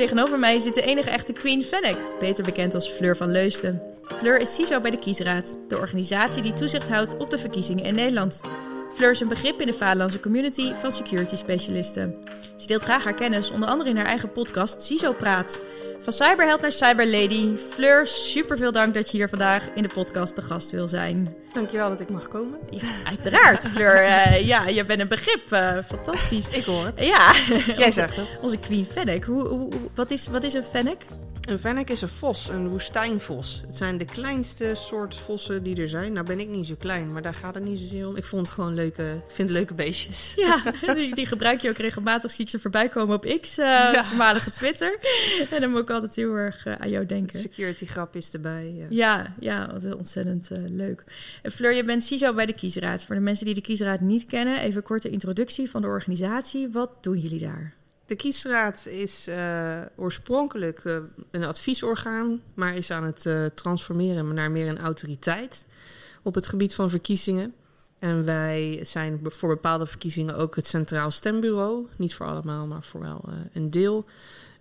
Tegenover mij zit de enige echte Queen Fennec, beter bekend als Fleur van Leusden. Fleur is CISO bij de Kiesraad, de organisatie die toezicht houdt op de verkiezingen in Nederland. Fleur is een begrip in de vaderlandse community van security specialisten. Ze deelt graag haar kennis, onder andere in haar eigen podcast CISO Praat. Van cyberheld naar cyberlady. Fleur, super veel dank dat je hier vandaag in de podcast te gast wil zijn. Dankjewel dat ik mag komen. Ja, uiteraard, Fleur. Uh, ja, je bent een begrip. Uh, fantastisch. ik hoor het. Ja. Jij zegt het. Onze queen Fennec. Hoe, hoe, wat, is, wat is een Fennec? Een fennec is een vos, een woestijnvos. Het zijn de kleinste soort vossen die er zijn. Nou ben ik niet zo klein, maar daar gaat het niet zozeer om. Ik vond het gewoon leuke, ik vind leuke beestjes. Ja, die gebruik je ook regelmatig. Zie ik ze voorbij komen op X, uh, ja. voormalige Twitter. En dan moet ik altijd heel erg uh, aan jou denken. security grap is erbij. Ja, ja, ja wat ontzettend uh, leuk. En Fleur, je bent CISO bij de Kiesraad. Voor de mensen die de Kiesraad niet kennen, even een korte introductie van de organisatie. Wat doen jullie daar? De kiesraad is uh, oorspronkelijk uh, een adviesorgaan, maar is aan het uh, transformeren naar meer een autoriteit op het gebied van verkiezingen. En wij zijn voor bepaalde verkiezingen ook het Centraal Stembureau. Niet voor allemaal, maar voor wel een deel.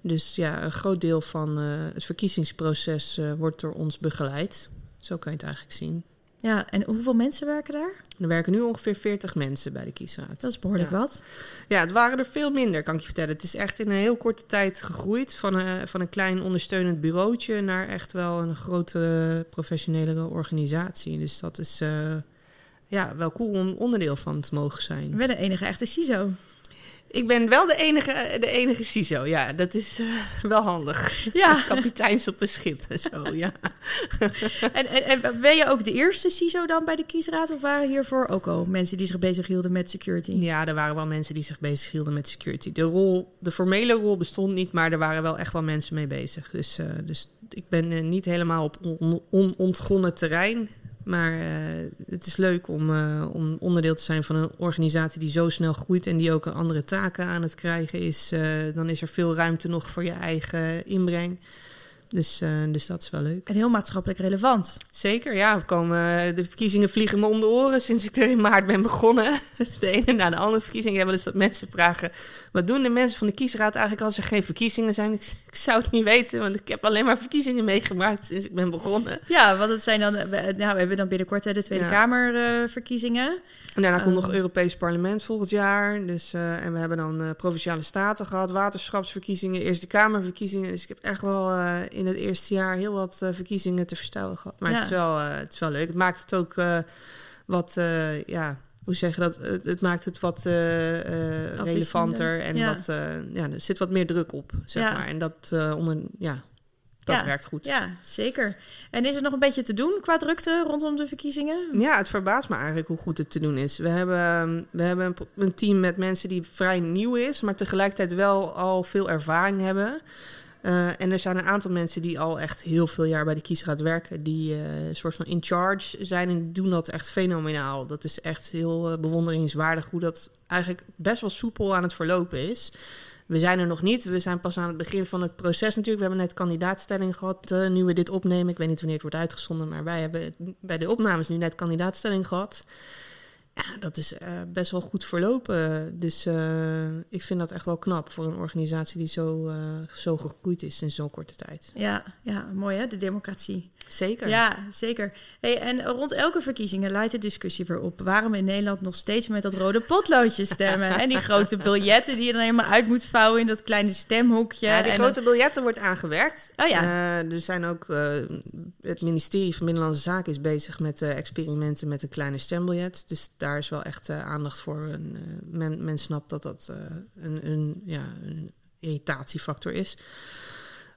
Dus ja, een groot deel van het verkiezingsproces wordt door ons begeleid. Zo kan je het eigenlijk zien. Ja, en hoeveel mensen werken daar? Er werken nu ongeveer 40 mensen bij de kiesraad. Dat is behoorlijk ja. wat. Ja, het waren er veel minder, kan ik je vertellen. Het is echt in een heel korte tijd gegroeid. Van een, van een klein ondersteunend bureautje naar echt wel een grote professionele organisatie. Dus dat is uh, ja, wel cool om onderdeel van te mogen zijn. We de enige echte CISO. Ik ben wel de enige, de enige CISO, ja. Dat is uh, wel handig. Ja. Kapiteins op een schip, zo, ja. en, en, en, ben je ook de eerste CISO dan bij de kiesraad? Of waren hiervoor ook al mensen die zich bezighielden met security? Ja, er waren wel mensen die zich bezighielden met security. De, rol, de formele rol bestond niet, maar er waren wel echt wel mensen mee bezig. Dus, uh, dus ik ben uh, niet helemaal op on, onontgonnen terrein. Maar uh, het is leuk om, uh, om onderdeel te zijn van een organisatie die zo snel groeit en die ook andere taken aan het krijgen is. Uh, dan is er veel ruimte nog voor je eigen inbreng. Dus, dus dat is wel leuk. En heel maatschappelijk relevant. Zeker, ja. We komen, de verkiezingen vliegen me om de oren sinds ik er in maart ben begonnen. Dus de ene na de andere verkiezing. Ik heb wel eens dat mensen vragen... wat doen de mensen van de kiesraad eigenlijk als er geen verkiezingen zijn? Ik, ik zou het niet weten, want ik heb alleen maar verkiezingen meegemaakt sinds ik ben begonnen. Ja, want het zijn dan... Nou, we hebben dan binnenkort de Tweede ja. Kamerverkiezingen. En daarna komt nog het Europees Parlement volgend jaar. Dus, uh, en we hebben dan uh, provinciale staten gehad, waterschapsverkiezingen, Eerste Kamerverkiezingen. Dus ik heb echt wel uh, in het eerste jaar heel wat verkiezingen te verstellen gehad. Maar ja. het, is wel, het is wel leuk. Het maakt het ook wat, ja, hoe zeg je dat? Het, het maakt het wat relevanter en ja. wat, ja, er zit wat meer druk op, zeg ja. maar. En dat onder, ja, dat ja, werkt goed. Ja, zeker. En is er nog een beetje te doen qua drukte rondom de verkiezingen? Ja, het verbaast me eigenlijk hoe goed het te doen is. We hebben, we hebben een team met mensen die vrij nieuw is, maar tegelijkertijd wel al veel ervaring hebben. Uh, en er zijn een aantal mensen die al echt heel veel jaar bij de kiesraad werken, die uh, een soort van in charge zijn en doen dat echt fenomenaal. Dat is echt heel uh, bewonderingswaardig hoe dat eigenlijk best wel soepel aan het verlopen is. We zijn er nog niet. We zijn pas aan het begin van het proces natuurlijk. We hebben net kandidaatstelling gehad. Nu we dit opnemen. Ik weet niet wanneer het wordt uitgezonden. Maar wij hebben bij de opnames nu net kandidaatstelling gehad. Ja, dat is uh, best wel goed verlopen. Dus uh, ik vind dat echt wel knap voor een organisatie die zo, zo gegroeid is in zo'n korte tijd. Ja, ja, mooi hè, de democratie. Zeker. Ja, zeker. Hey, en rond elke verkiezingen leidt de discussie weer op waarom in Nederland nog steeds met dat rode potloodje stemmen. en die grote biljetten die je dan helemaal uit moet vouwen in dat kleine stemhoekje. Ja, die en grote biljetten wordt aangewerkt. Oh ja. Er zijn ook, het ministerie van Binnenlandse Zaken is bezig met experimenten met een kleine stembiljet. Dus daar is wel echt aandacht voor. Een, men, men snapt dat dat een, een, ja, een irritatiefactor is.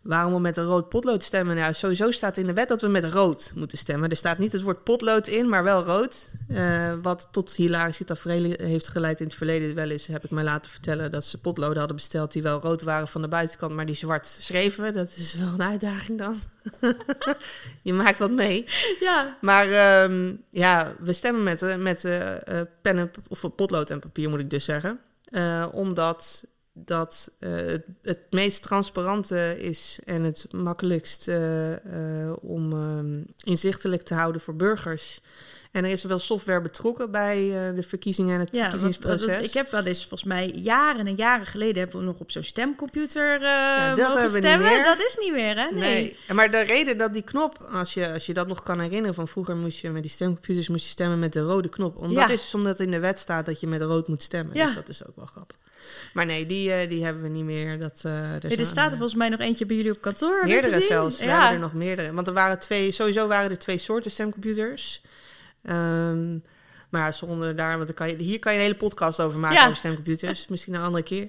Waarom we met een rood potlood stemmen? Nou, sowieso staat in de wet dat we met rood moeten stemmen. Er staat niet het woord potlood in, maar wel rood. Uh, wat tot hilarische tafereelen heeft geleid in het verleden wel eens, heb ik mij laten vertellen dat ze potloden hadden besteld die wel rood waren van de buitenkant, maar die zwart schreven. Dat is wel een uitdaging dan. je maakt wat mee. Ja. Maar um, ja, we stemmen met, eh, met uh, pen of potlood en papier, moet ik dus zeggen. Uh, omdat dat uh, het, het, meest transparante is en het makkelijkst uh, uh, om um, inzichtelijk te houden voor burgers. En er is wel software betrokken bij de verkiezingen en het ja, verkiezingsproces. Ik heb wel eens, volgens mij jaren en jaren geleden... hebben we nog op zo'n stemcomputer ja, dat mogen stemmen. Dat is niet meer, hè? Nee. nee. Maar de reden dat die knop, als je, als je dat nog kan herinneren... van vroeger moest je met die stemcomputers moest je stemmen met de rode knop. Omdat ja. is omdat in de wet staat dat je met rood moet stemmen. Ja. Dus dat is ook wel grappig. Maar nee, die, uh, die hebben we niet meer. Dat, uh, er, er staat er volgens mij nog eentje bij jullie op kantoor. Meerdere zelfs. Ja. We hebben er nog meerdere. Want er waren twee, sowieso waren er twee soorten stemcomputers. Um, maar zonder daar, want dan kan je, hier kan je een hele podcast over maken ja. over stemcomputers. Misschien een andere keer.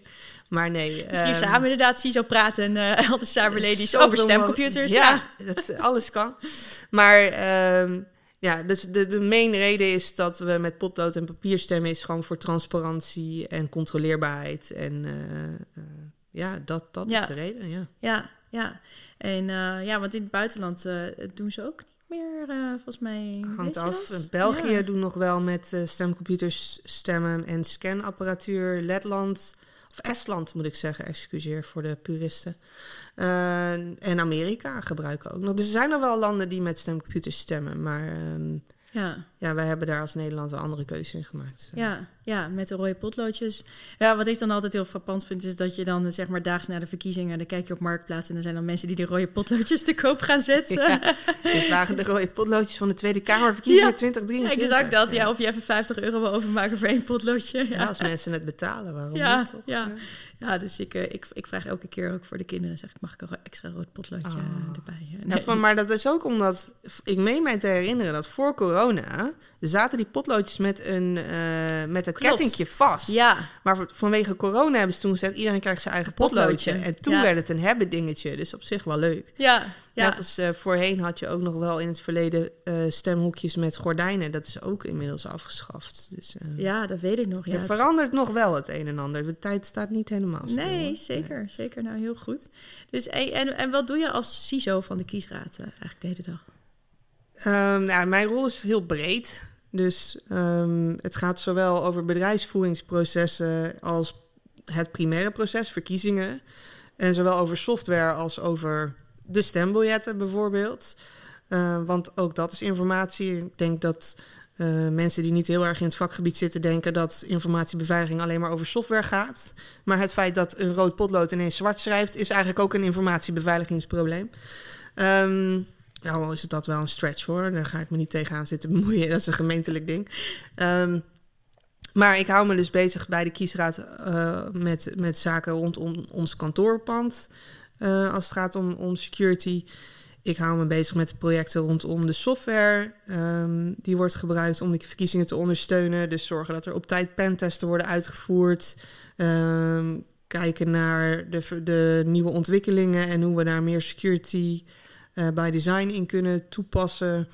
Maar nee. Misschien um, samen inderdaad zo praten en uh, altijd cyberladies over stemcomputers. Ja, ja. Dat, alles kan. Maar um, ja, dus de, de main reden is dat we met potlood en papier stemmen... is gewoon voor transparantie en controleerbaarheid. En uh, uh, ja, dat, dat ja. is de reden, ja. Ja, ja. En ja, want in het buitenland doen ze ook meer, volgens mij... Hangt af. België ja. doen nog wel met stemcomputers stemmen en scanapparatuur. Letland, of Estland moet ik zeggen, excuseer voor de puristen... Uh, en Amerika gebruiken ook nog. Dus er zijn nog wel landen die met stemcomputers stemmen. Maar uh, ja. ja, wij hebben daar als Nederland een andere keuze in gemaakt. Ja, ja, met de rode potloodjes. Ja, wat ik dan altijd heel frappant vind, is dat je dan zeg maar daags na de verkiezingen, dan kijk je op Marktplaats en er zijn dan mensen die de rode potloodjes te koop gaan zetten. Ja, dit waren de rode potloodjes van de Tweede Kamerverkiezingen ja, 2023. Exact dat, ja. Of je even 50 euro wil overmaken voor één potloodje. Ja, als mensen het betalen, waarom niet? Toch? Ja. Ja, dus ik, uh, ik, ik vraag elke keer ook voor de kinderen, zeg ik, mag ik een extra rood potloodje oh. erbij? Nee. Ja, van, maar dat is ook omdat, ik meen mij te herinneren dat voor corona zaten die potloodjes met een, uh, met een kettingje vast. Ja. Maar vanwege corona hebben ze toen gezegd, iedereen krijgt zijn eigen potloodje. En toen werd het een hebben dingetje, dus op zich wel leuk. Ja, ja. Uh, voorheen had je ook nog wel in het verleden uh, stemhoekjes met gordijnen. Dat is ook inmiddels afgeschaft. Dus, ja, dat weet ik nog. Ja, er verandert nog wel het een en ander. De tijd staat niet helemaal stil. Nee, zeker. Nee. Zeker. Nou, heel goed. Dus, en, en wat doe je als CISO van de kiesraad eigenlijk de hele dag? Um, nou, mijn rol is heel breed. Dus um, het gaat zowel over bedrijfsvoeringsprocessen als het primaire proces, verkiezingen. En zowel over software als over de stembiljetten bijvoorbeeld. Uh, want ook dat is informatie. Ik denk dat uh, mensen die niet heel erg in het vakgebied zitten denken dat informatiebeveiliging alleen maar over software gaat. Maar het feit dat een rood potlood ineens zwart schrijft, is eigenlijk ook een informatiebeveiligingsprobleem. Nou, is het dat wel een stretch hoor. Daar ga ik me niet tegenaan zitten bemoeien. Dat is een gemeentelijk ding. Um, maar ik hou me dus bezig bij de kiesraad uh, met, met zaken rondom ons kantoorpand. Uh, als het gaat om, om security. Ik hou me bezig met de projecten rondom de software. Um, die wordt gebruikt om de verkiezingen te ondersteunen. Dus zorgen dat er op tijd pentesten worden uitgevoerd. Um, kijken naar de, de nieuwe ontwikkelingen en hoe we daar meer security uh, by design in kunnen toepassen.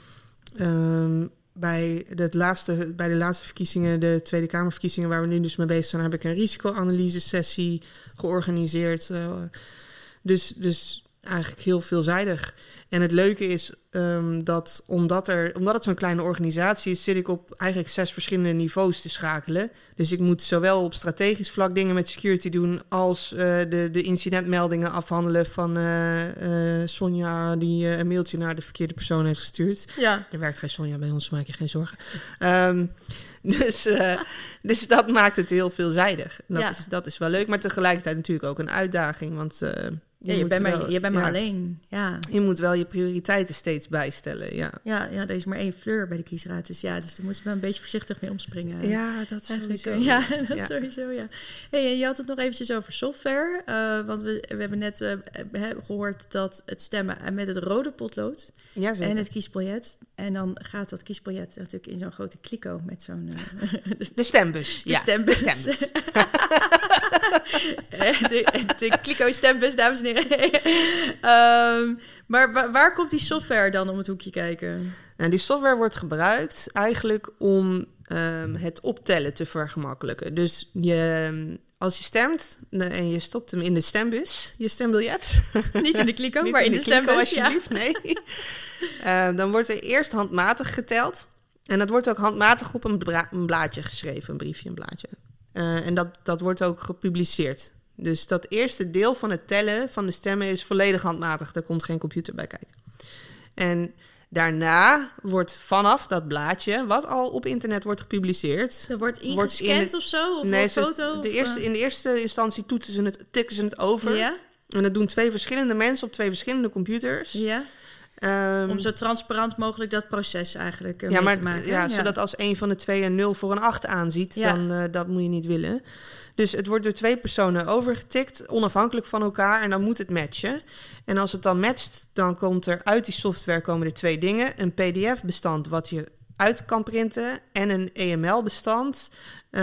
Um, bij, het laatste, bij de laatste verkiezingen, de Tweede Kamerverkiezingen, waar we nu dus mee bezig zijn, heb ik een risicoanalyse-sessie georganiseerd. Uh, dus, dus eigenlijk heel veelzijdig. En het leuke is um, dat omdat, er, omdat het zo'n kleine organisatie is, zit ik op eigenlijk zes verschillende niveaus te schakelen. Dus ik moet zowel op strategisch vlak dingen met security doen, als uh, de, de incidentmeldingen afhandelen van uh, uh, Sonja, die een mailtje naar de verkeerde persoon heeft gestuurd. Ja. Er werkt geen Sonja bij ons, maak je geen zorgen. Um, dus, dus dat maakt het heel veelzijdig. Dat, ja. is, dat is wel leuk, maar tegelijkertijd natuurlijk ook een uitdaging. Want je, ja, je bent, maar, je bent maar alleen. Ja. Je moet wel je prioriteiten steeds bijstellen. Ja, ja, ja er is maar één fleur bij de kiesraad. Dus ja, dus daar moeten we een beetje voorzichtig mee omspringen. Ja, dat sowieso. Ja, dat ja. sowieso, ja. Hey, je had het nog eventjes over software. Uh, want we, we hebben net uh, gehoord dat het stemmen met het rode potlood en het kiesbiljet. En dan gaat dat kiesbiljet natuurlijk in zo'n grote kliko met zo'n... Uh, de, de, stembus. De ja, stembus. De stembus. de, de Kliko stembus, dames en heren. Ehm, maar wa- waar komt die software dan om het hoekje kijken? Nou, die software wordt gebruikt eigenlijk om ehm, het optellen te vergemakkelijken. Dus je, als je stemt en je stopt hem in de stembus, je stembiljet. Niet in de Kliko, maar in de, stembus. Ja. nee. Eh, dan wordt er eerst handmatig geteld. En dat wordt ook handmatig op een, een blaadje geschreven, een briefje, een blaadje. Eh, en dat, dat wordt ook gepubliceerd. Dus dat eerste deel van het tellen van de stemmen is volledig handmatig. Daar komt geen computer bij kijken. En daarna wordt vanaf dat blaadje, wat al op internet wordt gepubliceerd, Er wordt Wordt in ingescand of zo? Of nee, een foto? de eerste, eh, in de eerste instantie toetsen ze het, tikken ze het over. Ja? En dat doen twee verschillende mensen op twee verschillende computers. Ja? Ehm, Om zo transparant mogelijk dat proces eigenlijk eh, ja, mee maar te maken. ja, zodat als een van de twee een 0 voor een 8 aanziet, Ja. dan uh, dat moet je niet willen. Dus het wordt door twee personen overgetikt, onafhankelijk van elkaar, en dan moet het matchen. En als het dan matcht, dan komt er uit die software komen er twee dingen: een PDF-bestand wat je uit kan printen en een EML-bestand. Um,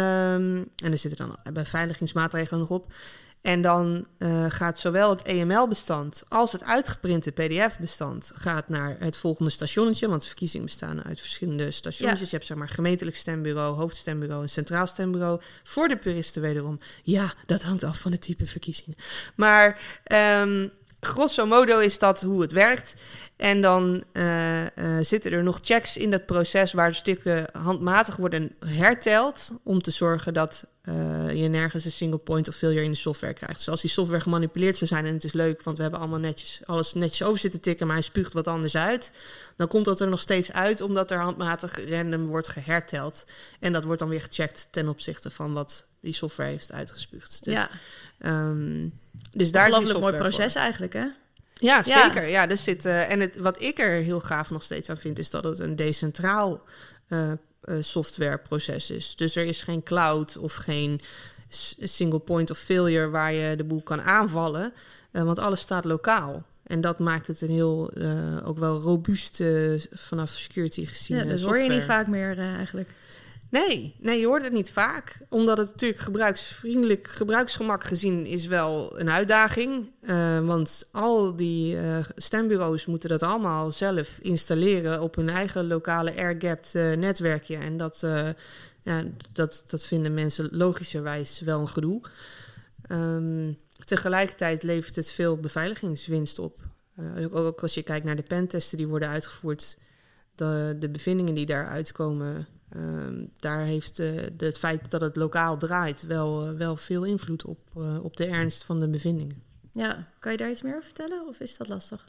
en er zitten dan beveiligingsmaatregelen nog op. En dan uh, gaat zowel het EML-bestand als het uitgeprinte PDF-bestand gaat naar het volgende stationnetje. Want de verkiezingen bestaan uit verschillende stationnetjes. Ja. Je hebt zeg maar gemeentelijk stembureau, hoofdstembureau en centraal stembureau. Voor de puristen wederom. Ja, dat hangt af van het type verkiezingen. Maar um, grosso modo is dat hoe het werkt. En dan uh, uh, zitten er nog checks in dat proces waar stukken handmatig worden herteld. Om te zorgen dat uh, je nergens een single point of failure in de software krijgt. Dus als die software gemanipuleerd zou zijn en het is leuk, want we hebben allemaal netjes alles netjes over zitten tikken, maar hij spuugt wat anders uit. Dan komt dat er nog steeds uit, omdat er handmatig random wordt geherteld. En dat wordt dan weer gecheckt ten opzichte van wat die software heeft uitgespuugd. Dus, ja. Um, dus daar is een mooi proces voor. eigenlijk, hè? Ja, zeker. Ja, dus zit, uh, en het, wat ik er heel gaaf nog steeds aan vind, is dat het een decentraal uh, uh, softwareproces is. Dus er is geen cloud of geen single point of failure waar je de boel kan aanvallen, uh, want alles staat lokaal. En dat maakt het een heel, uh, ook wel robuust uh, vanaf security gezien. Ja, dat hoor je niet vaak meer uh, eigenlijk. Nee, nee, je hoort het niet vaak. Omdat het natuurlijk gebruiksvriendelijk, gebruiksgemak gezien is wel een uitdaging. Uh, want al die uh, stembureaus moeten dat allemaal zelf installeren op hun eigen lokale air-gapped uh, netwerkje. En dat, ja, dat, dat vinden mensen logischerwijs wel een gedoe. Um, tegelijkertijd levert het veel beveiligingswinst op. ook, ook als je kijkt naar de pentesten die worden uitgevoerd, de, de bevindingen die daaruit komen. Um, daar heeft uh, de, het feit dat het lokaal draait wel, uh, wel veel invloed op, uh, op de ernst van de bevindingen. Ja, kan je daar iets meer over vertellen of is dat lastig?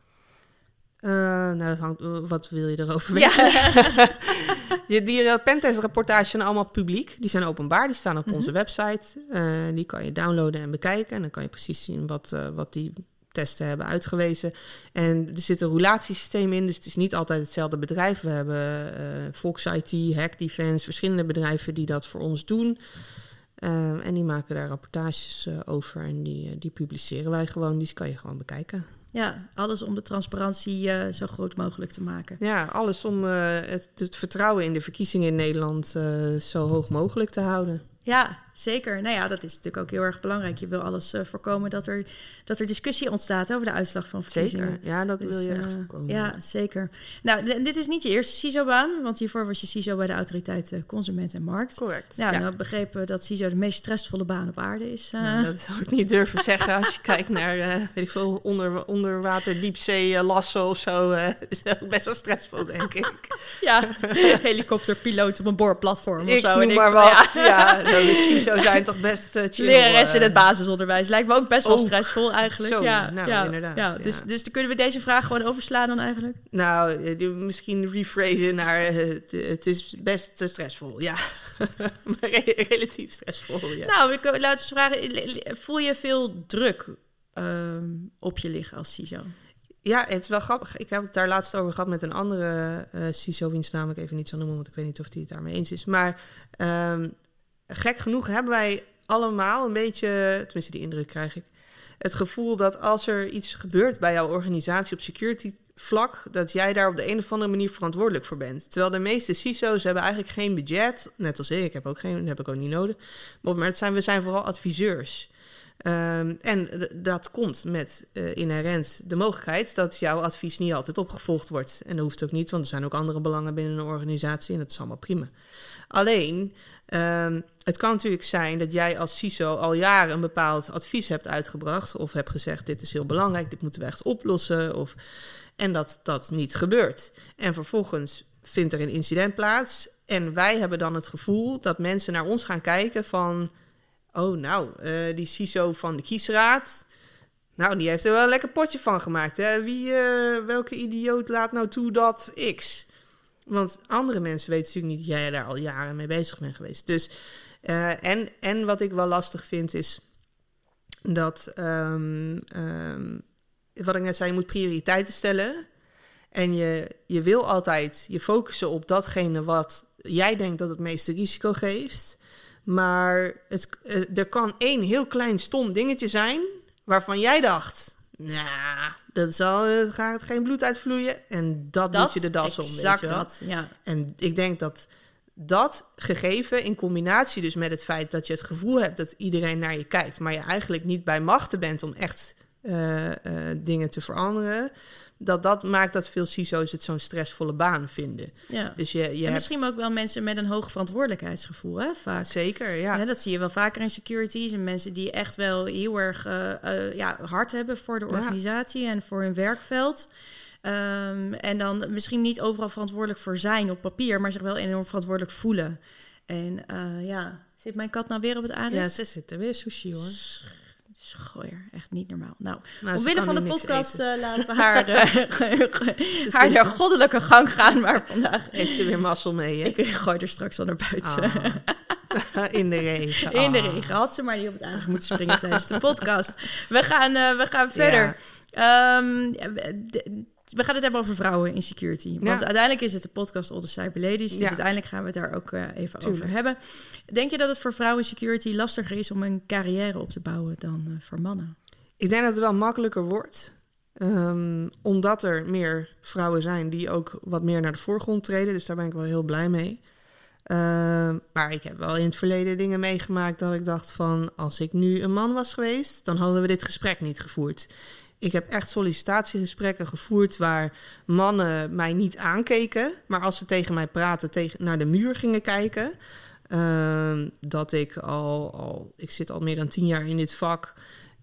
nou, dat hangt, wat wil je erover weten? Ja. die die pentestrapportages zijn allemaal publiek. Die zijn openbaar, die staan op mm -hmm. onze website. die kan je downloaden en bekijken. En dan kan je precies zien wat, wat die testen hebben uitgewezen. En er zit een roulatiesysteem in, dus het is niet altijd hetzelfde bedrijf. We hebben uh, Fox IT, Hack Defense, verschillende bedrijven die dat voor ons doen. Uh, en die maken daar rapportages uh, over en die, die publiceren wij gewoon. Die kan je gewoon bekijken. Ja, alles om de transparantie uh, zo groot mogelijk te maken. Ja, alles om het, het, vertrouwen in de verkiezingen in Nederland zo hoog mogelijk te houden. Ja, zeker. Nou ja, dat is natuurlijk ook heel erg belangrijk. Je wil alles uh, voorkomen dat er, dat er discussie ontstaat over de uitslag van verkiezingen. Zeker, ja, dat dus, wil je echt voorkomen. Ja, zeker. Nou, dit is niet je eerste CISO-baan, want hiervoor was je CISO bij de autoriteit uh, Consument en Markt. Correct. Ja, ja. nou begrepen dat CISO de meest stressvolle baan op aarde is. Uh. Nou, dat zou ik niet durven zeggen als je kijkt naar, uh, weet ik veel, onder, onderwater, diepzee, lasso of zo. dat is ook best wel stressvol, denk ik. ja, helikopterpiloot op een boorplatform ik of zo. Noem en maar ik, wat. Ja, ja nou, CISO zijn toch best uh, chill. Lerares in het basisonderwijs. Lijkt me ook best wel ook. stressvol eigenlijk. Zo, ja, nou, ja, inderdaad. Ja, dus, dus dan kunnen we deze vraag gewoon overslaan dan eigenlijk? Nou, misschien rephrasen naar het, het is best stressvol, ja. maar re relatief stressvol, ja. Nou, ik, laten we vragen, voel je veel druk um, op je liggen als CISO? Ja, het is wel grappig. Ik heb het daar laatst over gehad met een andere uh, CISO, wiens naam ik even niet zal noemen, want ik weet niet of hij het daarmee eens is. Maar um, gek genoeg hebben wij allemaal een beetje, tenminste die indruk krijg ik, het gevoel dat als er iets gebeurt bij jouw organisatie op security vlak dat jij daar op de een of andere manier verantwoordelijk voor bent. Terwijl de meeste CISO's hebben eigenlijk geen budget, net als ik, ik heb ook geen, heb ik ook niet nodig. Maar het zijn, we zijn vooral adviseurs. Ehm, en dat komt met uh, inherent de mogelijkheid dat jouw advies niet altijd opgevolgd wordt. En dat hoeft ook niet, want er zijn ook andere belangen binnen een organisatie en dat is allemaal prima. Alleen, um, het kan natuurlijk zijn dat jij als CISO al jaren een bepaald advies hebt uitgebracht. Of hebt gezegd: dit is heel belangrijk, dit moeten we echt oplossen. Of, en dat dat niet gebeurt. En vervolgens vindt er een incident plaats. En wij hebben dan het gevoel dat mensen naar ons gaan kijken van... oh, nou, uh, die CISO van de kiesraad... nou, die heeft er wel een lekker potje van gemaakt. Hè? Wie, uh, welke idioot laat nou toe dat X? Want andere mensen weten natuurlijk niet dat jij daar al jaren mee bezig bent geweest. Dus, uh, en, en wat ik wel lastig vind is dat... Um, um, wat ik net zei, je moet prioriteiten stellen. En je, je wil altijd je focussen op datgene wat jij denkt dat het meeste risico geeft. Maar het, er kan één heel klein stom dingetje zijn waarvan jij dacht... Nou, dat zal, er gaat geen bloed uitvloeien. En dat, dat moet je de das om, weet je wel. Dat, ja. En ik denk dat dat gegeven in combinatie dus met het feit dat je het gevoel hebt dat iedereen naar je kijkt, maar je eigenlijk niet bij machten bent om echt uh, uh, dingen te veranderen. Dat dat maakt dat veel CISO's het zo'n stressvolle baan vinden. Ja. Dus je, je en hebt... misschien ook wel mensen met een hoog verantwoordelijkheidsgevoel, hè? Vaak. Zeker, ja. ja. Dat zie je wel vaker in securities. En mensen die echt wel heel erg uh, ja, hard hebben voor de organisatie en voor hun werkveld. Um, en dan misschien niet overal verantwoordelijk voor zijn op papier, maar zich wel enorm verantwoordelijk voelen. En ja, zit mijn kat nou weer op het aanrecht? Ja, ze zit er weer sushi hoor. Gooier, echt niet normaal. Nou, nou omwille van de podcast uh, laten we haar, uh, haar goddelijke gang gaan. Maar vandaag heeft ze weer mazzel mee. Hè? Ik gooi er straks wel naar buiten. Ah. In de regen. In de ah. regen. Had ze maar niet op het aanrecht moeten springen tijdens de podcast. We gaan, uh, we gaan verder. Ja. Um, we gaan het hebben over vrouwen in security. Want uiteindelijk is het de podcast All the Cyber Ladies. Dus uiteindelijk gaan we het daar ook uh, even over hebben. Denk je dat het voor vrouwen in security lastiger is om een carrière op te bouwen dan uh, voor mannen? Ik denk dat het wel makkelijker wordt. Um, omdat er meer vrouwen zijn die ook wat meer naar de voorgrond treden. Dus daar ben ik wel heel blij mee. Uh, maar ik heb wel in het verleden dingen meegemaakt dat ik dacht van... als ik nu een man was geweest, dan hadden we dit gesprek niet gevoerd. Ik heb echt sollicitatiegesprekken gevoerd waar mannen mij niet aankeken, maar als ze tegen mij praten, tegen, naar de muur gingen kijken. Uh, dat ik al, al, ik zit al meer dan tien jaar in dit vak.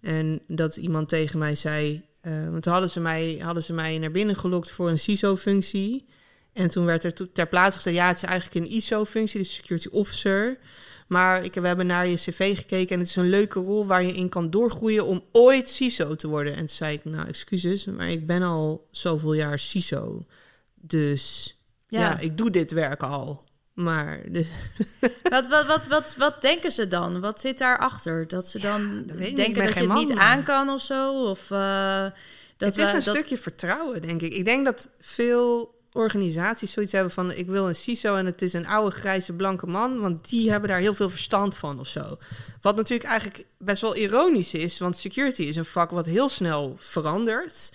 En dat iemand tegen mij zei, uh, want hadden ze, mij, hadden ze mij naar binnen gelokt voor een CISO-functie. En toen werd er ter plaatse gezegd, ja, het is eigenlijk een ISO-functie, dus Security Officer. Maar ik, we hebben naar je cv gekeken en het is een leuke rol waar je in kan doorgroeien om ooit CISO te worden. En toen zei ik, nou excuses, maar ik ben al zoveel jaar CISO. Dus ja, ik doe dit werk al. Maar. Dus wat, wat, wat, wat, wat denken ze dan? Wat zit daarachter? Dat ze dan denken dat je het niet aan kan of zo? Of, uh, dat het is een stukje vertrouwen, denk ik. Ik denk dat veel organisaties zoiets hebben van ik wil een CISO en het is een oude grijze blanke man, want die hebben daar heel veel verstand van of zo. Wat natuurlijk eigenlijk best wel ironisch is, want security is een vak wat heel snel verandert.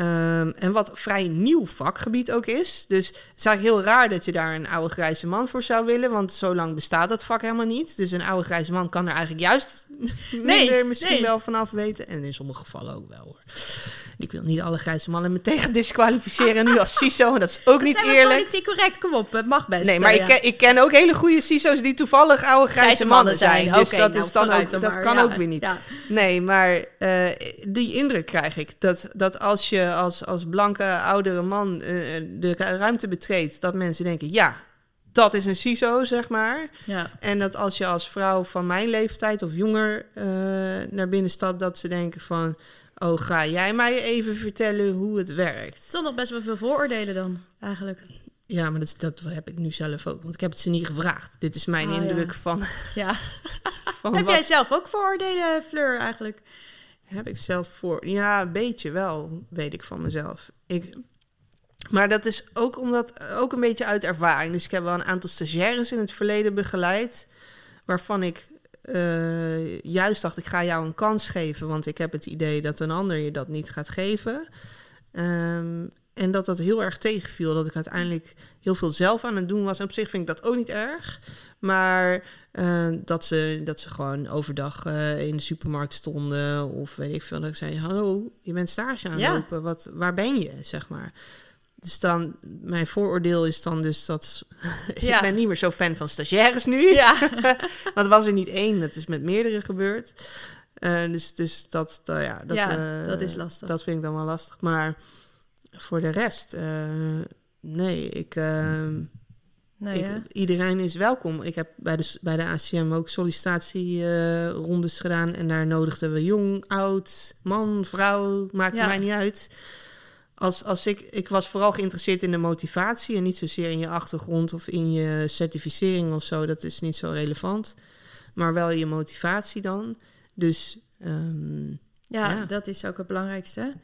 Um, en wat vrij nieuw vakgebied ook is. Dus het is eigenlijk heel raar dat je daar een oude grijze man voor zou willen. Want zo lang bestaat dat vak helemaal niet. Dus een oude grijze man kan er eigenlijk juist nee, minder misschien wel vanaf weten. En in sommige gevallen ook wel hoor. Ik wil niet alle grijze mannen meteen disqualificeren nu als CISO. En dat is ook dat niet eerlijk. Dat is correct, kom op, het mag best. Nee, maar ik, ken, ik ken ook hele goede CISO's die toevallig oude grijze, mannen zijn. zijn. Dus dat, nou, is dan ook, dat kan ook weer niet. Nee, maar uh, die indruk krijg ik. Dat, dat als je als, als blanke oudere man uh, de ruimte betreedt, dat mensen denken, ja, dat is een CISO, zeg maar. Ja. En dat als je als vrouw van mijn leeftijd of jonger uh, naar binnen stapt, dat ze denken van Oh, ga jij mij even vertellen hoe het werkt? Toch nog best wel veel vooroordelen dan, eigenlijk. Ja, maar dat, dat heb ik nu zelf ook. Want ik heb het ze niet gevraagd. Dit is mijn oh, indruk van... Ja. van heb jij zelf ook vooroordelen, Fleur, eigenlijk? Heb ik zelf voor... Ja, een beetje wel, weet ik van mezelf. Ik... Maar dat is ook omdat ook een beetje uit ervaring. Dus ik heb wel een aantal stagiaires in het verleden begeleid, waarvan ik uh, juist dacht, ik ga jou een kans geven, want ik heb het idee dat een ander je dat niet gaat geven. Um, En dat dat heel erg tegenviel. Dat ik uiteindelijk heel veel zelf aan het doen was. En op zich vind ik dat ook niet erg. Maar eh, dat, ze, dat ze gewoon overdag eh, in de supermarkt stonden. Of weet ik veel. Dat ik zei: Hallo, je bent stage aan het Ja. lopen. Wat, waar ben je? Zeg maar. Dus dan, mijn vooroordeel is dan dus dat. Ja. ik ben niet meer zo fan van stagiaires nu. Ja. Want was er niet één, dat is met meerdere gebeurd. Eh, dus, dus dat, ja, dat, Ja, eh, dat is lastig. Dat vind ik dan wel lastig. Maar voor de rest, eh, nee, ik, Nee, ik, iedereen is welkom. Ik heb bij de, bij de ACM ook sollicitatierondes gedaan. En daar nodigden we jong, oud, man, vrouw, maakte Ja. mij niet uit. Als, als ik, ik was vooral geïnteresseerd in de motivatie en niet zozeer in je achtergrond of in je certificering of zo. Dat is niet zo relevant. Maar wel je motivatie dan. Dus ehm, Ja, Ja. dat is ook het belangrijkste.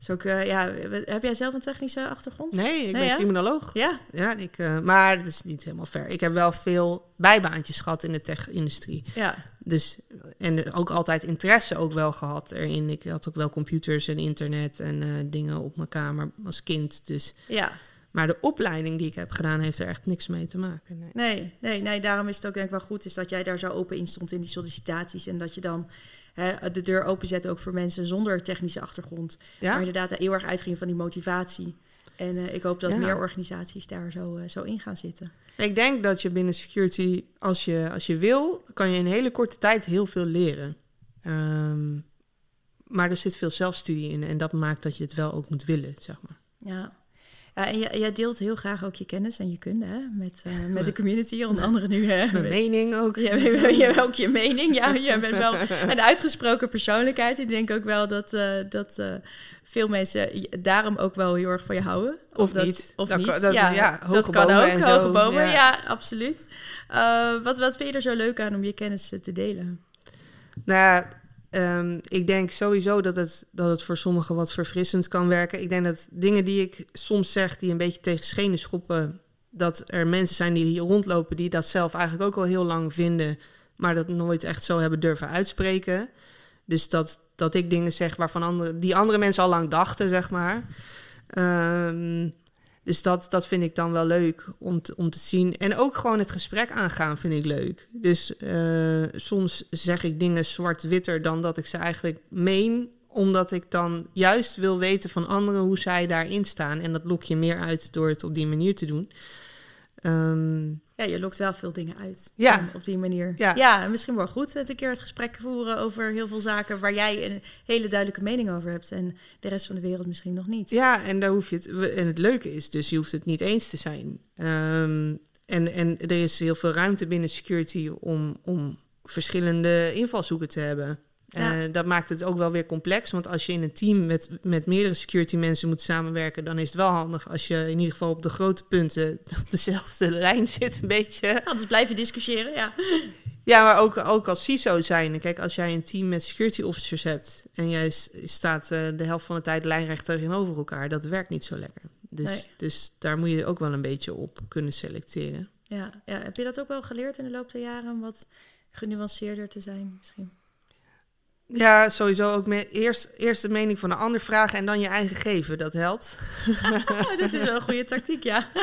Is ook, eh, ja, heb jij zelf een technische achtergrond? nee, ik Nee, ben ja? criminoloog. Ja, Ja, ik, eh, maar dat is niet helemaal ver. Ik heb wel veel bijbaantjes gehad in de tech-industrie. ja, Dus, en ook altijd interesse ook wel gehad erin. Ik had ook wel computers en internet en eh, dingen op mijn kamer als kind. Dus, ja. maar de opleiding die ik heb gedaan heeft er echt niks mee te maken. Nee. Nee, nee, nee, daarom is het ook denk ik wel goed is dat jij daar zo open in stond in die sollicitaties. En dat je dan hè, de deur openzet ook voor mensen zonder technische achtergrond. Maar Ja? inderdaad heel erg uitging van die motivatie. En eh, ik hoop dat Ja. meer organisaties daar zo, eh, zo in gaan zitten. Ik denk dat je binnen security, als je, als je wil, kan je in een hele korte tijd heel veel leren. Ehm, maar er zit veel zelfstudie in en dat maakt dat je het wel ook moet willen, zeg maar. Ja. Ja, en jij, deelt heel graag ook je kennis en je kunde hè? Met, eh, met de community, onder andere nu. Hè? Mijn mening ook. Ja, je hebt ook je mening. Ja, je bent wel een uitgesproken persoonlijkheid. Ik denk ook wel dat, eh, dat eh, veel mensen daarom ook wel heel erg van je houden. Of dat, niet. Of Dat niet. kan- dat- ja, ja, hoge dat kan bomen ook. en hoge bomen, ja, ja. absoluut. Eh, wat, wat vind je er zo leuk aan om je kennis eh, te delen? Nou ehm, ik denk sowieso dat het, dat het voor sommigen wat verfrissend kan werken. Ik denk dat dingen die ik soms zeg, die een beetje tegen schenen schoppen, dat er mensen zijn die hier rondlopen die dat zelf eigenlijk ook al heel lang vinden, maar dat nooit echt zo hebben durven uitspreken. Dus dat, dat ik dingen zeg waarvan andere, die andere mensen al lang dachten, zeg maar. Ehm, dus dat, dat vind ik dan wel leuk om te, om te zien. En ook gewoon het gesprek aangaan vind ik leuk. Dus eh, soms zeg ik dingen zwart-witter dan dat ik ze eigenlijk meen. Omdat ik dan juist wil weten van anderen hoe zij daarin staan. En dat lok je meer uit door het op die manier te doen. Ehm, Ja, je lokt wel veel dingen uit Ja. eh, op die manier. Ja. ja, en misschien wel goed het een keer het gesprek voeren over heel veel zaken waar jij een hele duidelijke mening over hebt en de rest van de wereld misschien nog niet. Ja, en daar hoef je het. En het leuke is dus, je hoeft het niet eens te zijn. Ehm, en, en er is heel veel ruimte binnen security om, om verschillende invalshoeken te hebben. Ja. Eh, dat maakt het ook wel weer complex. Want als je in een team met, met meerdere security mensen moet samenwerken, dan is het wel handig als je in ieder geval op de grote punten op dezelfde lijn zit, een beetje. Anders blijven discussiëren, ja. Ja, maar ook, ook als CISO zijn. Kijk, als jij een team met security officers hebt en jij staat eh, de helft van de tijd lijnrecht tegenover elkaar, dat werkt niet zo lekker. Dus, Nee. dus daar moet je ook wel een beetje op kunnen selecteren. ja. Ja, heb je dat ook wel geleerd in de loop der jaren om wat genuanceerder te zijn misschien? Ja, sowieso ook me, eerst, eerst de mening van een ander vragen en dan je eigen geven. Dat helpt. Dat is wel een goede tactiek, ja.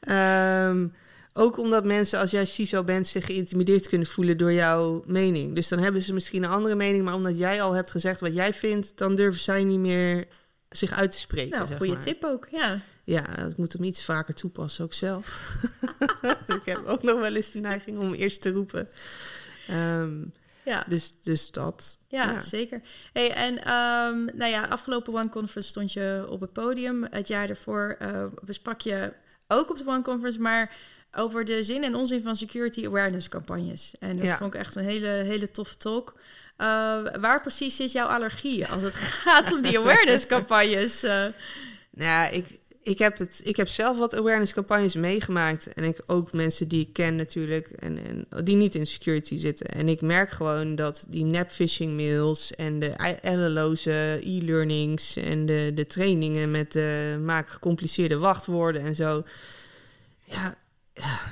Ehm, ook omdat mensen, als jij CISO bent, zich geïntimideerd kunnen voelen door jouw mening. Dus dan hebben ze misschien een andere mening, maar omdat jij al hebt gezegd wat jij vindt, dan durven zij niet meer zich uit te spreken. Nou, goede maar. tip ook, ja. Ja, ik moet hem iets vaker toepassen, ook zelf. ik heb ook nog wel eens de neiging om eerst te roepen. Ehm, Ja, dus, dus dat. ja, ja. zeker. Hey, en ehm, nou ja, afgelopen One Conference stond je op het podium. Het jaar daarvoor eh, besprak je ook op de One Conference, maar over de zin en onzin van security awareness campagnes. En dat Ja. vond ik echt een hele, hele toffe talk. Eh, waar precies zit jouw allergie als het gaat om die awareness campagnes? Eh, Nou ja, ik, ik, heb het, ik heb zelf wat awareness campagnes meegemaakt. En ik ook mensen die ik ken natuurlijk. En, en die niet in security zitten. En ik merk gewoon dat die nep phishing mails en de elleloze e-learnings en de, de trainingen met eh maak gecompliceerde wachtwoorden en zo. Ja,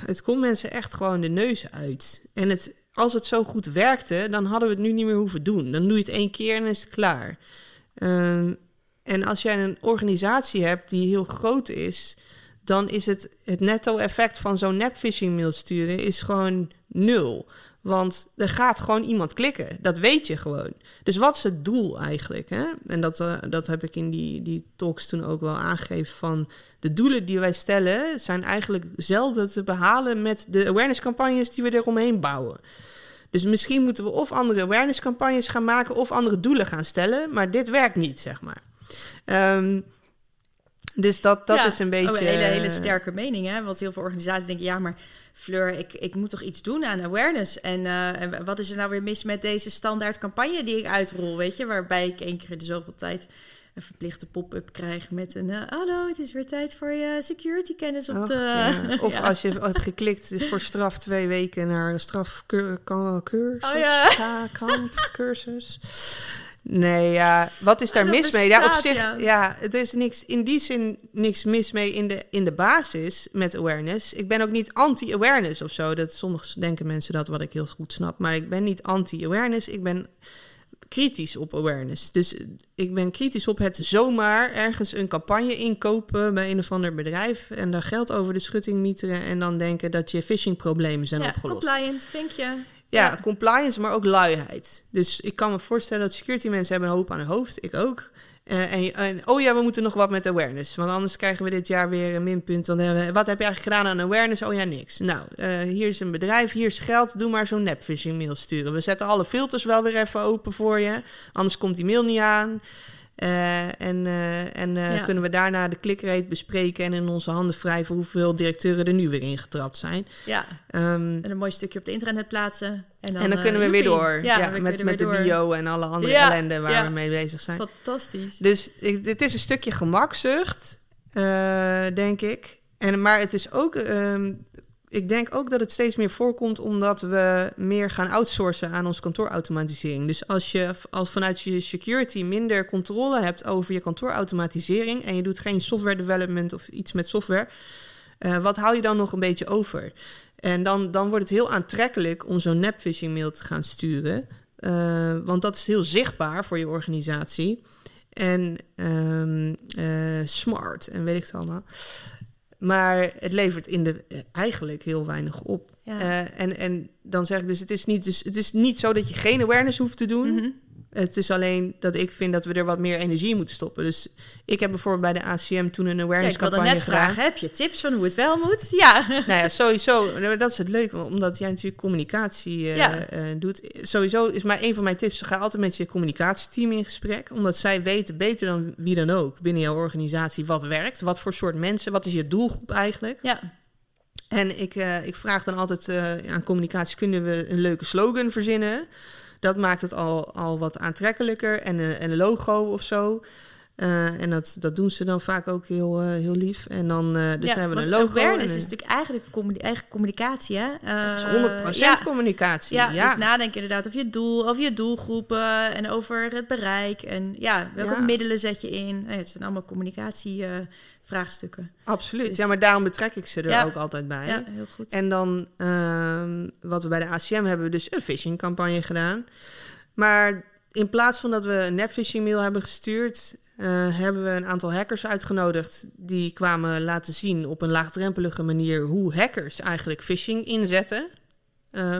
het komt mensen echt gewoon de neus uit. En het, als het zo goed werkte, dan hadden we het nu niet meer hoeven doen. Dan doe je het één keer en is het klaar. Ehm, En als jij een organisatie hebt die heel groot is, dan is het, het netto-effect van zo'n nep-phishing mail sturen is gewoon nul. Want er gaat gewoon iemand klikken. Dat weet je gewoon. Dus wat is het doel eigenlijk? Hè? En dat, uh, dat heb ik in die, die talks toen ook wel aangegeven van... de doelen die wij stellen zijn eigenlijk zelden te behalen... met de awareness-campagnes die we eromheen bouwen. Dus misschien moeten we of andere awareness-campagnes gaan maken... of andere doelen gaan stellen. Maar dit werkt niet, zeg maar. Um, dus dat, dat ja, is een beetje... Oh, een hele, hele sterke mening, hè? Want heel veel organisaties denken... ja, maar Fleur, ik, ik moet toch iets doen aan awareness. En, uh, en wat is er nou weer mis met deze standaard campagne die ik uitrol, weet je? Waarbij ik één keer in de zoveel tijd een verplichte pop-up krijg met een... Uh, hallo, het is weer tijd voor je security kennis op Och, de... ja. Of Ja. als je hebt geklikt voor straf twee weken naar een strafcursus, Oh ja. kamp, cursus. Nee, ja, wat is daar mis mee? Ja, op zich, ja. ja. het is niks, in die zin niks mis mee in de, in de basis met awareness. Ik ben ook niet anti-awareness of zo. Dat, soms denken mensen dat, wat ik heel goed snap. Maar ik ben niet anti-awareness, ik ben kritisch op awareness. Dus ik ben kritisch op het zomaar ergens een campagne inkopen bij een of ander bedrijf... en daar geld over de schutting mieteren en dan denken dat je phishing-problemen zijn ja, opgelost. compliant, vinkje. Ja, compliance, maar ook luiheid. Dus ik kan me voorstellen dat security mensen hebben een hoop aan hun hoofd. Ik ook. Eh, en, en oh ja, we moeten nog wat met awareness. Want anders krijgen we dit jaar weer een minpunt. Dan hebben we, wat heb je eigenlijk gedaan aan awareness? Oh ja, niks. Nou, eh, hier is een bedrijf, hier is geld. Doe maar zo'n nepphishing mail sturen. We zetten alle filters wel weer even open voor je. Anders komt die mail niet aan. Eh, en eh, en eh, Ja. kunnen we daarna de click-rate bespreken... en in onze handen wrijven hoeveel directeuren er nu weer ingetrapt zijn. Ja, Ehm, en een mooi stukje op de internet plaatsen. En dan, en dan kunnen we weer door. Ja, Ja, we met, de door. bio en alle andere Ja, ellende waar we mee bezig zijn. Fantastisch. Dus ik, dit is een stukje gemakzucht, denk ik. En, maar het is ook... ehm, ik denk ook dat het steeds meer voorkomt omdat we meer gaan outsourcen aan onze kantoorautomatisering. Dus als je als vanuit je security minder controle hebt over je kantoorautomatisering en je doet geen software development of iets met software, eh, wat hou je dan nog een beetje over? En dan, dan wordt het heel aantrekkelijk om zo'n nepphishing mail te gaan sturen. Eh, want dat is heel zichtbaar voor je organisatie. En ehm, eh, smart en weet ik het allemaal. Maar het levert in de, eigenlijk heel weinig op. Ja. Eh, en, en dan zeg ik dus het, is niet, dus, het is niet zo dat je geen awareness hoeft te doen. Mhm. Het is alleen dat ik vind dat we er wat meer energie in moeten stoppen. Dus ik heb bijvoorbeeld bij de ACM toen een Ja, awareness ik wilde campagne net gedaan. vragen, heb je tips van hoe het wel moet? Ja. Nou ja, sowieso. Dat is het leuke, omdat jij natuurlijk communicatie eh, Ja. eh, doet. Sowieso is maar een van mijn tips: ga altijd met je communicatieteam in gesprek, omdat zij weten beter dan wie dan ook binnen jouw organisatie wat werkt, wat voor soort mensen, wat is je doelgroep eigenlijk. Ja, En ik, eh, ik vraag dan altijd aan communicatie: kunnen we een leuke slogan verzinnen? Dat maakt het al, al wat aantrekkelijker en een, een logo of zo. Eh, en dat, dat doen ze dan vaak ook heel, eh, heel lief. En dan dus ja, dan hebben we een logo. awareness en is natuurlijk eigenlijk eigen communicatie, hè? het is Eh, 100% ja. communicatie. Ja, Ja, dus nadenken inderdaad over je doel, over je doelgroepen en over het bereik. En ja, welke middelen zet je in? Nee, het zijn allemaal communicatievraagstukken. absoluut. Dus- Ja, maar daarom betrek ik ze er ook altijd bij. ja, heel goed. En dan, ehm, wat we bij de ACM hebben, we dus een phishing campagne gedaan. Maar in plaats van dat we een nepphishing mail hebben gestuurd, eh, hebben we een aantal hackers uitgenodigd. Die kwamen laten zien op een laagdrempelige manier hoe hackers eigenlijk phishing inzetten. Eh,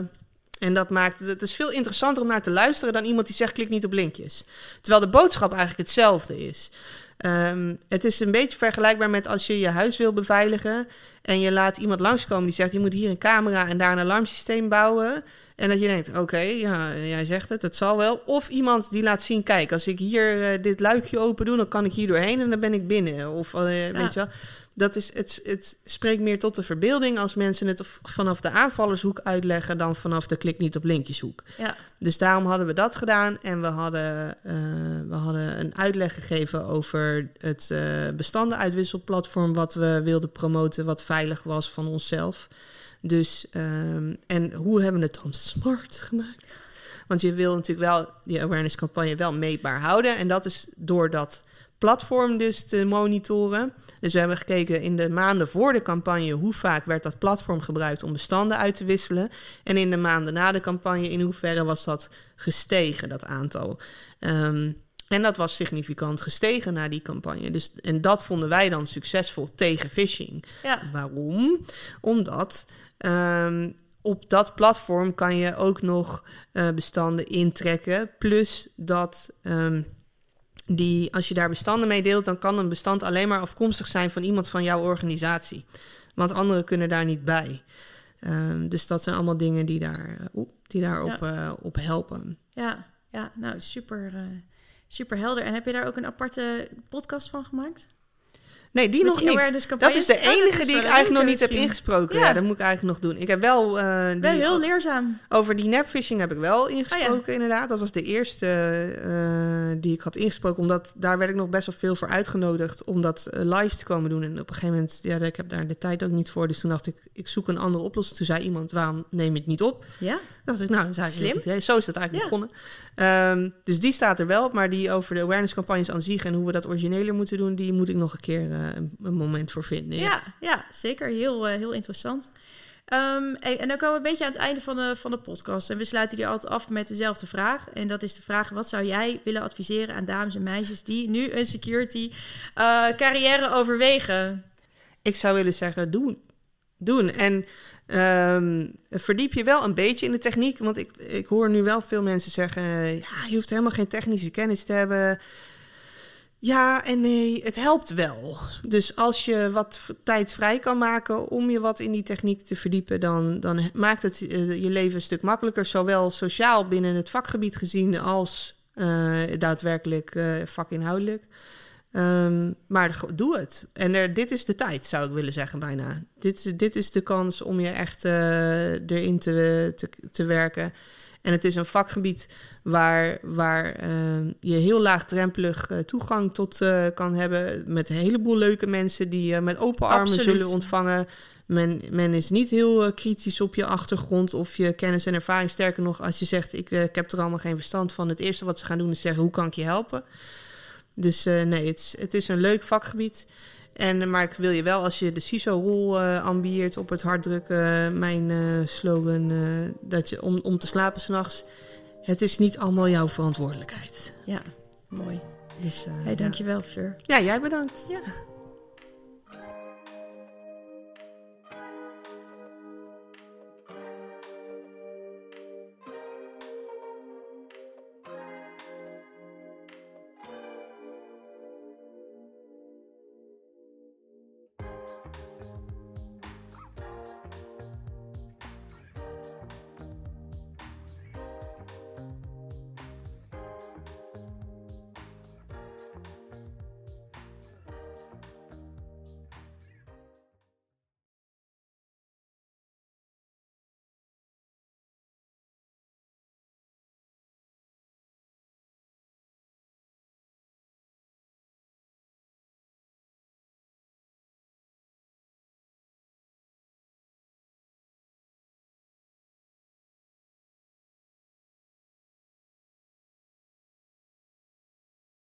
en dat maakt het is veel interessanter om naar te luisteren dan iemand die zegt klik niet op linkjes. Terwijl de boodschap eigenlijk hetzelfde is. Ehm, het is een beetje vergelijkbaar met als je je huis wil beveiligen en je laat iemand langskomen die zegt je moet hier een camera en daar een alarmsysteem bouwen. En dat je denkt, oké, ja, jij zegt het, het zal wel. Of iemand die laat zien, kijk, als ik hier eh, dit luikje open doe, dan kan ik hier doorheen en dan ben ik binnen. Of eh, weet je wel. Dat is, het, het spreekt meer tot de verbeelding als mensen het vanaf de aanvallershoek uitleggen dan vanaf de klik niet op linkjeshoek. Ja, Dus daarom hadden we dat gedaan en we hadden, eh, we hadden een uitleg gegeven over het eh bestandenuitwisselplatform wat we wilden promoten, wat veilig was van onszelf. Dus, ehm, en hoe hebben we het dan smart gemaakt? Want je wil natuurlijk wel die awareness campagne wel meetbaar houden. En dat is door dat platform dus te monitoren. Dus we hebben gekeken in de maanden voor de campagne... hoe vaak werd dat platform gebruikt om bestanden uit te wisselen. En in de maanden na de campagne in hoeverre was dat gestegen, dat aantal. Ehm, En dat was significant gestegen na die campagne. Dus, en dat vonden wij dan succesvol tegen phishing. Ja. Waarom? Omdat ehm, op dat platform kan je ook nog eh, bestanden intrekken. Plus dat ehm, die, als je daar bestanden mee deelt, dan kan een bestand alleen maar afkomstig zijn van iemand van jouw organisatie. Want anderen kunnen daar niet bij. Ehm, dus dat zijn allemaal dingen die, daar, oep, die daarop Ja. eh, op helpen. Ja, ja, nou super, eh, super helder. En heb je daar ook een aparte podcast van gemaakt? Nee, die Met nog die niet. Dat is de Oh, enige is die ik eigenlijk nog niet heb ingesproken. Ja. Ja. dat moet ik eigenlijk nog doen. Ik heb wel... die, Wel heel leerzaam. Over die nepphishing heb ik wel Oh ingesproken, inderdaad. Dat was de eerste eh, die ik had ingesproken. Omdat daar werd ik nog best wel veel voor uitgenodigd om dat eh, live te komen doen. En op een gegeven moment, ja, ik heb daar de tijd ook niet voor. Dus toen dacht ik, ik zoek een andere oplossing. Toen zei iemand, waarom neem je het niet op? Ja? dacht ik, nou, dat is eigenlijk Slim. goed. Zo is dat eigenlijk Ja. begonnen. Ehm, dus die staat er wel op. Maar die over de awareness-campagnes aan zich en hoe we dat origineler moeten doen, die moet ik nog een keer een, een moment voor vinden. Ja, ja, zeker. Heel, eh, heel interessant. Ehm, en dan komen we een beetje aan het einde van de, van de podcast. En we sluiten die altijd af met dezelfde vraag. En dat is de vraag: wat zou jij willen adviseren aan dames en meisjes die nu een security eh, carrière overwegen? Ik zou willen zeggen, doen. Doen. En ehm, verdiep je wel een beetje in de techniek. Want ik, ik hoor nu wel veel mensen zeggen... ja, je hoeft helemaal geen technische kennis te hebben. Ja en nee, het helpt wel. Dus als je wat tijd vrij kan maken om je wat in die techniek te verdiepen... dan, dan maakt het eh, je leven een stuk makkelijker. Zowel sociaal binnen het vakgebied gezien als eh, daadwerkelijk eh, vakinhoudelijk. Ehm, maar doe het. En er, dit is de tijd, zou ik willen zeggen bijna. Dit, is- dit is de kans om je echt erin te, te werken. En het is een vakgebied waar, waar ehm, je heel laagdrempelig eh, toegang tot eh, kan hebben. Met een heleboel leuke mensen die je met open armen Absoluut. zullen ontvangen. Men, men is niet heel eh, kritisch op je achtergrond of je kennis en ervaring. Sterker nog, als je zegt: ik, eh, ik heb er allemaal geen verstand van. Het eerste wat ze gaan doen is zeggen: hoe kan ik je helpen? Dus eh, nee, het is, het is een leuk vakgebied. En, maar ik wil je wel, als je de CISO-rol eh ambieert, op het hart drukken. Mijn eh, slogan, eh, dat je om, om te slapen s'nachts. Het is niet allemaal jouw verantwoordelijkheid. Ja, mooi. Dus, Hey, dankjewel, Fleur. ja, jij bedankt. Ja.